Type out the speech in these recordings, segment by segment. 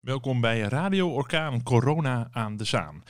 Welkom bij Radio Orkaan Corona aan de Zaan.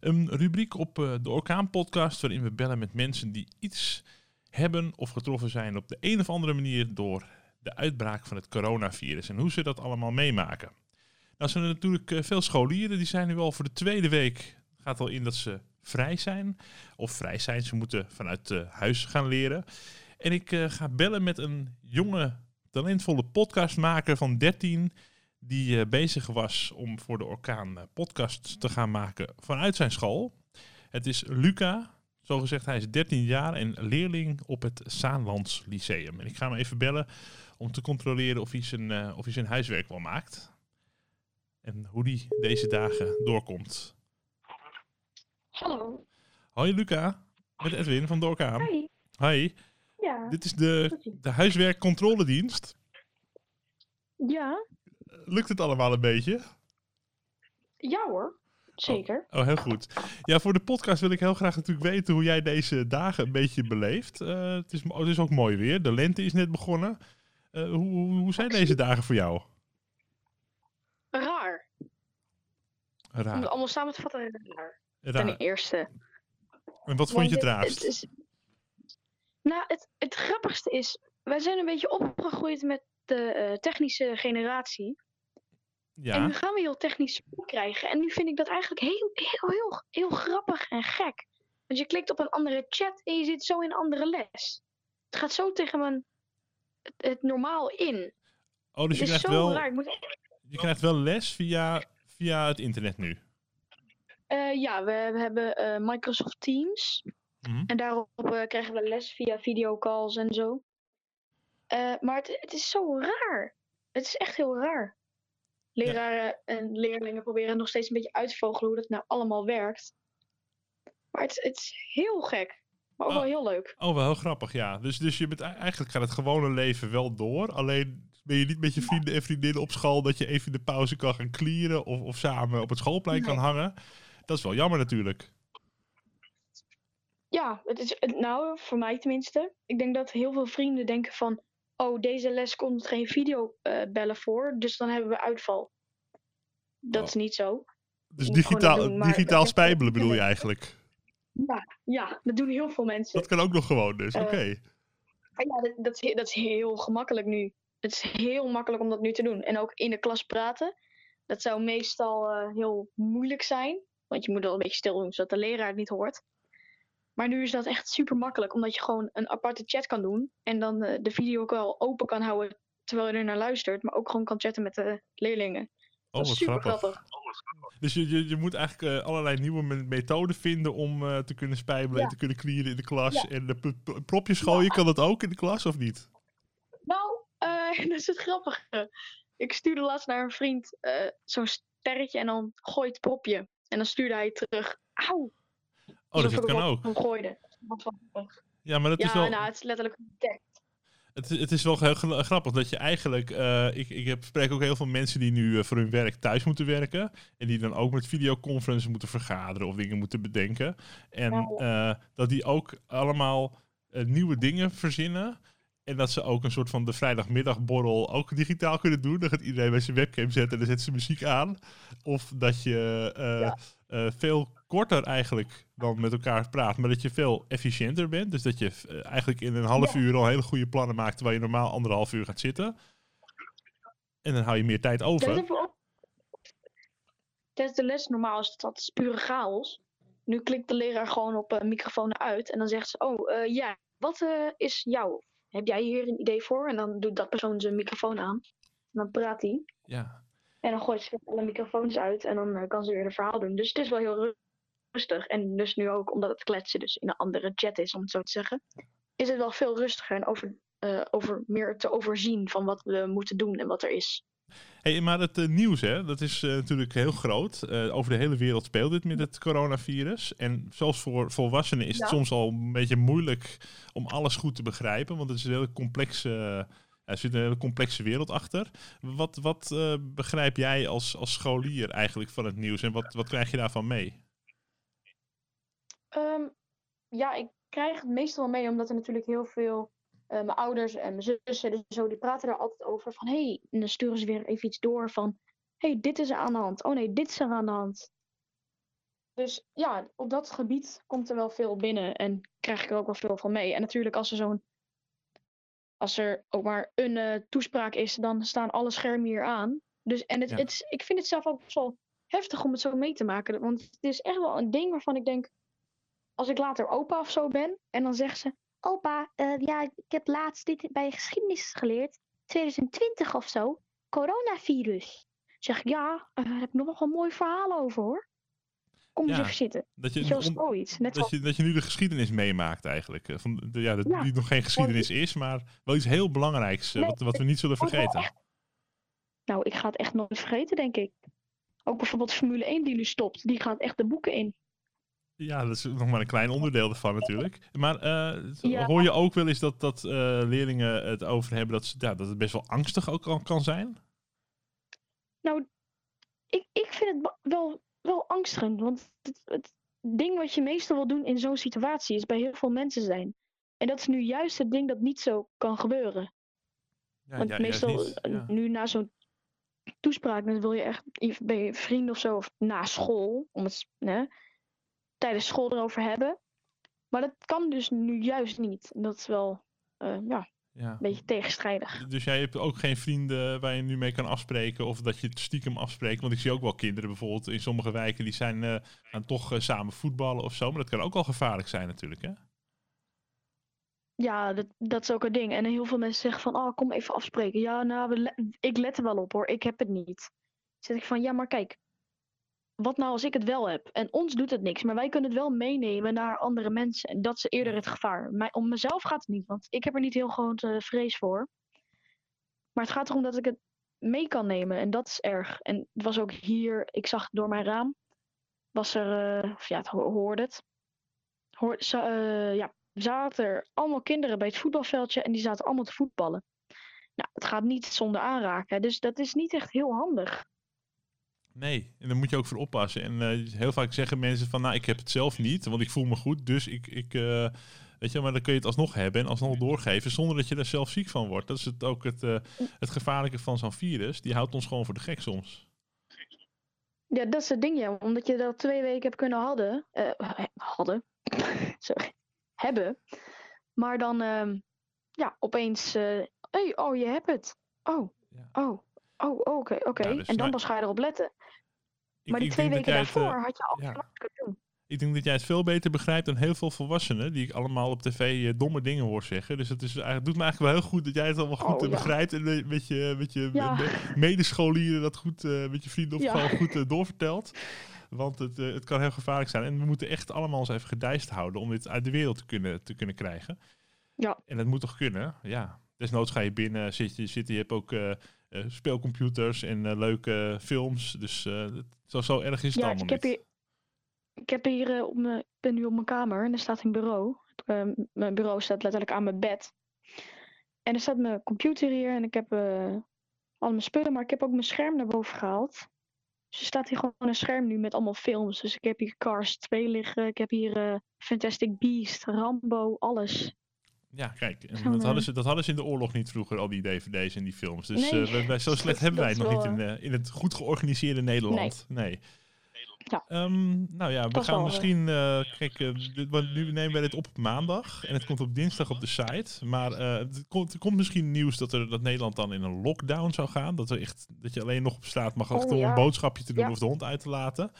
Een rubriek op uh, de Orkaan podcast waarin we bellen met mensen die iets hebben of getroffen zijn op de een of andere manier door de uitbraak van het coronavirus en hoe ze dat allemaal meemaken. Nou zijn er natuurlijk uh, veel scholieren, die zijn nu al voor de tweede week, gaat al in dat ze vrij zijn. Of vrij zijn, ze moeten vanuit uh, huis gaan leren. En ik ga bellen met een jonge, talentvolle podcastmaker van 13 die uh, bezig was om voor de Orkaan uh, podcast te gaan maken vanuit zijn school. Het is Luca, zogezegd hij is 13 jaar en leerling op het Zaanlands Lyceum. En ik ga hem even bellen om te controleren of hij zijn, uh, of hij zijn huiswerk wel maakt. En hoe die deze dagen doorkomt. Hallo. Hoi Luca, met Edwin van de Orkaan. Hi. Hi. Ja. Dit is de, de huiswerkcontroledienst. Ja. Lukt het allemaal een beetje? Ja hoor, zeker. Oh, oh, heel goed. Ja, voor de podcast wil ik heel graag natuurlijk weten hoe jij deze dagen een beetje beleeft. Uh, het, is, het is ook mooi weer. De lente is net begonnen. Uh, hoe, hoe zijn deze dagen voor jou? Raar. Raar. Om het allemaal samen te vatten, raar. raar. Ten eerste. En wat vond je het raarst? Het, is... Nou, het, het grappigste is, wij zijn een beetje opgegroeid met de uh, technische generatie. Ja. En nu gaan we heel technisch krijgen. En nu vind ik dat eigenlijk heel, heel, heel, heel grappig en gek. Want je klikt op een andere chat en je zit zo in een andere les. Het gaat zo tegen mijn, het, het normaal in. Oh, dus je krijgt, wel, moet... je krijgt wel les via, via het internet nu? Uh, ja, we, we hebben uh, Microsoft Teams. Mm -hmm. En daarop uh, krijgen we les via videocalls en zo. Maar het, het, is zo raar. Het is echt heel raar. Leraren en leerlingen proberen nog steeds een beetje uit te vogelen hoe dat nou allemaal werkt. Maar het, het is heel gek. Maar ook oh. wel heel leuk. Oh, wel heel grappig, ja. Dus, dus je bent, eigenlijk gaat het gewone leven wel door. Alleen ben je niet met je vrienden en vriendinnen op school dat je even in de pauze kan gaan klieren of, of samen op het schoolplein nee. kan hangen. Dat is wel jammer natuurlijk. Ja, het is, nou, voor mij tenminste. Ik denk dat heel veel vrienden denken van oh, deze les komt geen videobellen uh, voor, dus dan hebben we uitval. Dat oh. is niet zo. Dus digitaal, doen, digitaal spijbelen bedoel je eigenlijk? Ja, ja, dat doen heel veel mensen. Dat kan ook nog gewoon dus, uh, oké. Okay. Ja, dat, dat, is, dat is heel gemakkelijk nu. Het is heel makkelijk om dat nu te doen. En ook in de klas praten. Dat zou meestal uh, heel moeilijk zijn. Want je moet wel een beetje stil doen, zodat de leraar het niet hoort. Maar nu is dat echt super makkelijk, omdat je gewoon een aparte chat kan doen. En dan uh, de video ook wel open kan houden terwijl je er naar luistert. Maar ook gewoon kan chatten met de leerlingen. Oh, dat is super grappig. grappig. Dus je, je, je moet eigenlijk uh, allerlei nieuwe methoden vinden om uh, te kunnen spijbelen ja. en te kunnen klieren in de klas. Ja. En de propjes gooien, ja. kan dat ook in de klas of niet? Nou, dat is het grappige. Ik stuurde laatst naar een vriend zo'n sterretje en dan gooi het propje. En dan stuurde hij terug, auw. Oh, dat kan ook. Gooide. Ja, maar dat ja, is wel... nou, het is letterlijk een tekst. Het, het is wel heel grappig dat je eigenlijk... Uh, ik, ik heb, spreek ook heel veel mensen die nu uh, voor hun werk thuis moeten werken. En die dan ook met videoconferences moeten vergaderen of dingen moeten bedenken. En uh, dat die ook allemaal nieuwe dingen verzinnen. En dat ze ook een soort van de vrijdagmiddagborrel ook digitaal kunnen doen. Dan gaat iedereen bij zijn webcam zetten en dan zet ze muziek aan. Of dat je ja. uh, veel korter eigenlijk dan met elkaar praat, maar dat je veel efficiënter bent. Dus dat je uh, eigenlijk in een half ja. uur al hele goede plannen maakt, terwijl je normaal anderhalf uur gaat zitten. En dan hou je meer tijd over. Tijdens de les normaal is dat pure chaos. Nu klikt de leraar gewoon op een uh, microfoon uit en dan zegt ze, oh ja, wat is jouw heb jij hier een idee voor? En dan doet dat persoon zijn microfoon aan. En dan praat hij. Ja. En dan gooit ze alle microfoons uit en dan uh, kan ze weer een verhaal doen. Dus het is wel heel rustig. En dus nu ook, omdat het kletsen dus in een andere chat is, om het zo te zeggen, is het wel veel rustiger en over, uh, over meer te overzien van wat we moeten doen en wat er is. Hey, maar het uh, nieuws, hè, dat is uh, natuurlijk heel groot. Uh, over de hele wereld speelt dit met het coronavirus. En zoals voor volwassenen is ja. het soms al een beetje moeilijk om alles goed te begrijpen. Want het is een hele complexe, er zit een hele complexe wereld achter. Wat, wat begrijp jij als, als scholier eigenlijk van het nieuws? En wat, wat krijg je daarvan mee? Um, ja, ik krijg het meestal wel mee, omdat er natuurlijk heel veel uh, mijn ouders en mijn zussen, dus zo, die praten er altijd over van hé, hey, en dan sturen ze weer even iets door van hey, dit is er aan de hand. Oh nee, dit is er aan de hand. Dus ja, op dat gebied komt er wel veel binnen en krijg ik er ook wel veel van mee. En natuurlijk als er zo'n als er ook maar een eh, toespraak is, dan staan alle schermen hier aan. Dus, en het, Ja. het ik vind het zelf ook best wel heftig om het zo mee te maken. Want het is echt wel een ding waarvan ik denk, als ik later opa of zo ben, en dan zegt ze, opa, eh, ja, ik heb laatst dit bij geschiedenis geleerd, 2020 of zo, coronavirus. Zeg ik, ja, eh, daar heb ik nog wel een mooi verhaal over hoor. Kom eens Ja, even zitten. Dat je, om- zoiets. Net dat, zoals, je, dat je nu de geschiedenis meemaakt eigenlijk. eh, Van, de, ja, dat Ja, die nog geen geschiedenis is, maar wel iets heel belangrijks Nee, wat, wat we niet zullen vergeten. nou, ik ga het echt nooit vergeten, denk ik. Ook bijvoorbeeld Formule 1 die nu stopt, die gaat echt de boeken in. Ja, dat is nog maar een klein onderdeel ervan natuurlijk. Maar eh, Ja. hoor je ook wel eens dat, dat eh, leerlingen het over hebben dat, ze, ja, dat het best wel angstig ook kan, kan zijn? Nou, ik, ik vind het wel, wel angstigend. Want het, het ding wat je meestal wil doen in zo'n situatie is bij heel veel mensen zijn. En dat is nu juist het ding dat niet zo kan gebeuren. Ja, Want ja, meestal, niet. eh, Ja. nu na zo'n toespraak, dan wil je echt bij je vrienden of zo, of na school, om het hè, tijdens school erover hebben. Maar dat kan dus nu juist niet. En dat is wel eh, ja, Ja. een beetje tegenstrijdig. Dus jij hebt ook geen vrienden waar je nu mee kan afspreken of dat je het stiekem afspreekt? Want ik zie ook wel kinderen bijvoorbeeld in sommige wijken die zijn eh, gaan toch eh, samen voetballen of zo. Maar dat kan ook al gevaarlijk zijn natuurlijk, hè? Ja, dat, dat is ook een ding. En heel veel mensen zeggen van, oh, kom even afspreken. Ja, nou, we le- ik let er wel op hoor, ik heb het niet. Dan zeg ik van, ja, maar kijk, wat nou als ik het wel heb? En ons doet het niks, maar wij kunnen het wel meenemen naar andere mensen. En dat is eerder het gevaar. Om mezelf gaat het niet, want ik heb er niet heel grote vrees voor. Maar het gaat erom dat ik het mee kan nemen en dat is erg. En het was ook hier, ik zag door mijn raam, was er, eh, of ja, het ho- hoorde het. Hoor, eh, ja, zaten er allemaal kinderen bij het voetbalveldje en die zaten allemaal te voetballen. Nou, het gaat niet zonder aanraken, dus dat is niet echt heel handig. Nee, en daar moet je ook voor oppassen. En eh, heel vaak zeggen mensen van, nou, ik heb het zelf niet, want ik voel me goed. Dus ik, ik eh, weet je, maar dan kun je het alsnog hebben en alsnog doorgeven, zonder dat je er zelf ziek van wordt. Dat is het, ook het, eh, het gevaarlijke van zo'n virus. Die houdt ons gewoon voor de gek soms. Ja, dat is het ding, ja. Omdat je dat twee weken hebt kunnen hadden. eh, hadden. Sorry. Hebben. Maar dan, ehm, ja, opeens. eh hey, oh, je hebt het. Oh, Ja. oh, oh, oké, oké. Ja, dus en dan pas ga je erop letten. Ik, Maar die ik twee denk dat weken jij het, eh, daarvoor had je al ja. kunnen doen. Ik denk dat jij het veel beter begrijpt dan heel veel volwassenen die ik allemaal op tv eh, domme dingen hoor zeggen. Dus het is, eigenlijk- doet me eigenlijk wel heel goed dat jij het allemaal goed Oh, eh, ja. begrijpt en met je, met je Ja. medescholieren dat goed, met je vrienden of gewoon goed doorvertelt. Want het, het kan heel gevaarlijk zijn. En we moeten echt allemaal ons even gedijst houden om dit uit de wereld te kunnen, te kunnen krijgen. Ja. En dat moet toch kunnen? Ja. Desnoods ga je binnen, zit je, zit je, hebt ook speelcomputers en leuke films. Dus het- zo, zo erg is het Ja, allemaal ik heb niet. hier. Ik heb hier eh, op mijn, ik ben nu op mijn kamer en er staat een bureau. Eh, mijn bureau staat letterlijk aan mijn bed. En er staat mijn computer hier en ik heb eh, al mijn spullen, maar ik heb ook mijn scherm naar boven gehaald. Dus er staat hier gewoon een scherm nu met allemaal films. Dus ik heb hier Cars 2 liggen, ik heb hier eh, Fantastic Beast, Rambo, alles. Ja, kijk, en dat, hadden ze, dat hadden ze in de oorlog niet vroeger, al die dvd's en die films. Dus Nee. eh, wij, zo slecht hebben wij het nog niet in, eh, in het goed georganiseerde Nederland. Nee. Ja. Ehm, nou ja, we Dat gaan misschien... eh, kijk, dit- nu nemen wij dit op op maandag en het komt op dinsdag op de site. Maar eh, het komt, er komt misschien nieuws dat, er, dat Nederland dan in een lockdown zou gaan. Dat, er echt, dat je alleen nog op straat mag Oh, achter om ja. een boodschapje te doen Ja. of de hond uit te laten.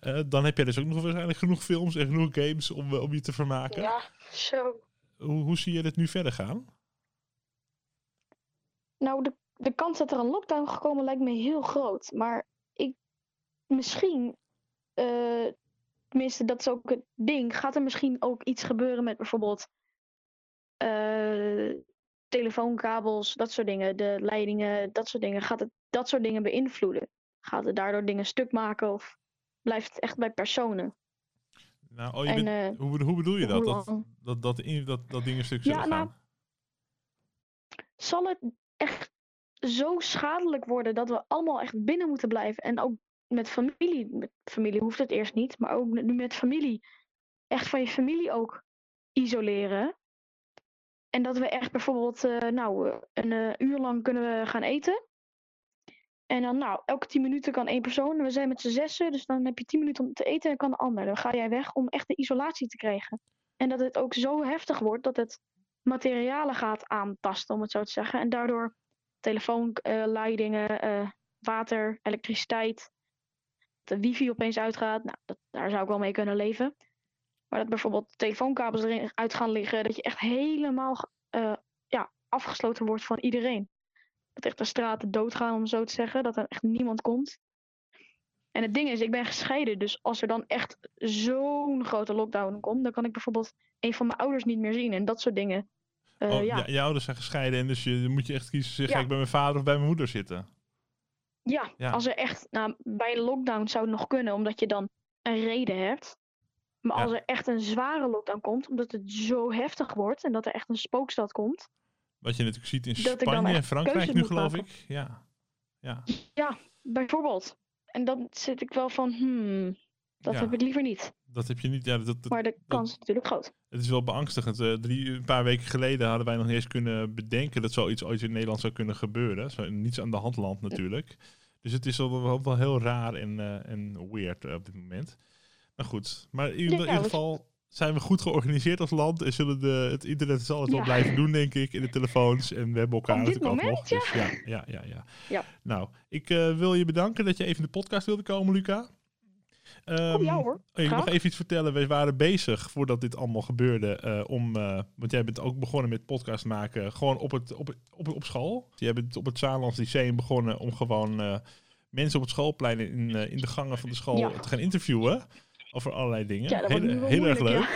Eh, dan heb jij dus ook nog waarschijnlijk genoeg films en genoeg games om, om je te vermaken. Ja, zo. Hoe, hoe zie je dit nu verder gaan? Nou, de, de kans dat er een lockdown gekomen lijkt me heel groot. Maar ik, misschien, eh, tenminste, dat is ook het ding. Gaat er misschien ook iets gebeuren met bijvoorbeeld eh, telefoonkabels, dat soort dingen, de leidingen, dat soort dingen. Gaat het dat soort dingen beïnvloeden? Gaat het daardoor dingen stuk maken of blijft het echt bij personen? Nou, oh, je En, bent- eh, hoe, hoe bedoel je dat? Dat, dat, dat, in, dat, dat dingen stuk Ja, zullen nou, gaan? zal het echt zo schadelijk worden dat we allemaal echt binnen moeten blijven. En ook met familie. Met familie hoeft het eerst niet, maar ook nu met familie. Echt van je familie ook isoleren. En dat we echt bijvoorbeeld, eh, nou, een eh, uur lang kunnen we gaan eten. En dan, nou, elke tien minuten kan één persoon. We zijn met z'n zessen, dus dan heb je tien minuten om te eten en kan de ander. Dan ga jij weg om echt de isolatie te krijgen. En dat het ook zo heftig wordt dat het materialen gaat aantasten, om het zo te zeggen. En daardoor telefoonleidingen, uh, water, elektriciteit, de wifi opeens uitgaat. Nou, dat, daar zou ik wel mee kunnen leven. Maar dat bijvoorbeeld telefoonkabels erin uit gaan liggen, dat je echt helemaal uh, ja, afgesloten wordt van iedereen. Dat echt de straten doodgaan, om zo te zeggen. Dat er echt niemand komt. En het ding is, ik ben gescheiden. Dus als er dan echt zo'n grote lockdown komt, dan kan ik bijvoorbeeld een van mijn ouders niet meer zien. En dat soort dingen. Uh, oh, ja. je ouders zijn gescheiden en dus je moet je echt kiezen, zeg ja. ik bij mijn vader of bij mijn moeder zitten. Ja, ja, als er echt, nou, bij een lockdown zou het nog kunnen, omdat je dan een reden hebt. Maar als er echt een zware lockdown komt, omdat het zo heftig wordt en dat er echt een spookstad komt. Wat je natuurlijk ziet in Spanje en Frankrijk nu, geloof maken. ik. Ja. Ja. ja, bijvoorbeeld. En dan zit ik wel van, hmm, dat Ja. heb ik liever niet. Dat heb je niet. Ja, dat, dat, Maar de kans is natuurlijk groot. Het is wel beangstigend. Eh, drie, een paar weken geleden hadden wij nog niet eens kunnen bedenken dat zoiets ooit in Nederland zou kunnen gebeuren. Zo, niets aan de hand land natuurlijk. Dus het is wel, wel, wel heel raar en, eh, en weird eh, op dit moment. Maar goed, maar in, Ja, ieder geval zijn we goed georganiseerd als land en zullen de, het internet zal het wel Ja. blijven doen, denk ik, in de telefoons. En we hebben elkaar Op natuurlijk ook moment, nog. Dus ja, ja, ja, ja. Ja. Nou, ik eh, wil je bedanken dat je even in de podcast wilde komen, Luca. Ehm, oh ja hoor, ik graag. nog even iets vertellen. We waren bezig voordat dit allemaal gebeurde. eh, om, eh, want jij bent ook begonnen met podcast maken. Gewoon op, het, op, op, op school. Jij bent op het Zaanlands Lyceum begonnen om gewoon mensen op het schoolplein in, in de gangen van de school Ja. te gaan interviewen. Over allerlei dingen. Ja, dat heel heel erg leuk. ja.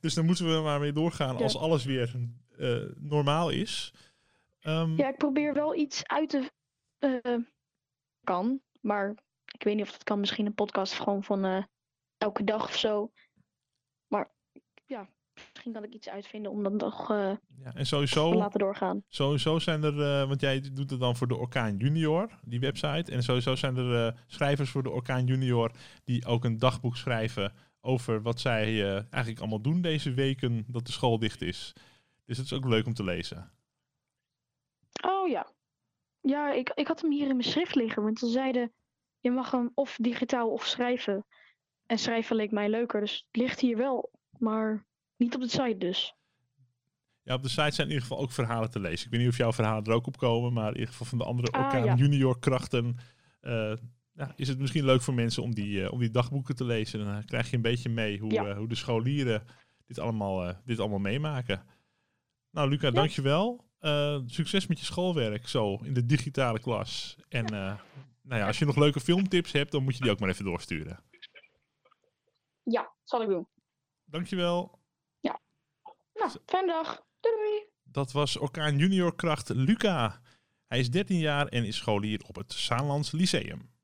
Dus dan moeten we maar weer doorgaan Ja. als alles weer eh, normaal is. Ehm, Ja, ik probeer wel iets uit te... eh, kan, maar ik weet niet of dat kan. Misschien een podcast gewoon van eh, elke dag of zo. Maar ja, misschien kan ik iets uitvinden om dan toch eh, ja, en te sowieso, laten doorgaan. sowieso zijn er, eh, want jij doet het dan voor de Orkaan Junior, die website. En sowieso zijn er eh, schrijvers voor de Orkaan Junior die ook een dagboek schrijven over wat zij eigenlijk allemaal doen deze weken dat de school dicht is. Dus het is ook leuk om te lezen. Oh ja. Ja, ik, ik had hem hier in mijn schrift liggen. Want ze zeiden, je mag hem of digitaal of schrijven. En schrijven leek mij leuker. Dus het ligt hier wel, maar niet op de site dus. Ja, op de site zijn in ieder geval ook verhalen te lezen. Ik weet niet of jouw verhalen er ook op komen, maar in ieder geval van de andere Ah, Orkaan ja. Junior krachten eh, ja, is het misschien leuk voor mensen om die, eh, om die dagboeken te lezen. Dan eh, krijg je een beetje mee hoe, Ja. hoe de scholieren dit allemaal, dit allemaal meemaken. Nou, Luca, dankjewel. Succes met je schoolwerk zo in de digitale klas. En nou ja, als je nog leuke filmtips hebt, dan moet je die ook maar even doorsturen. Ja, zal ik doen. Dankjewel. Nou, fijne dag. Doei. Dat was Orkaan Junior kracht Luca. Hij is 13 jaar en is scholier op het Zaanlands Lyceum.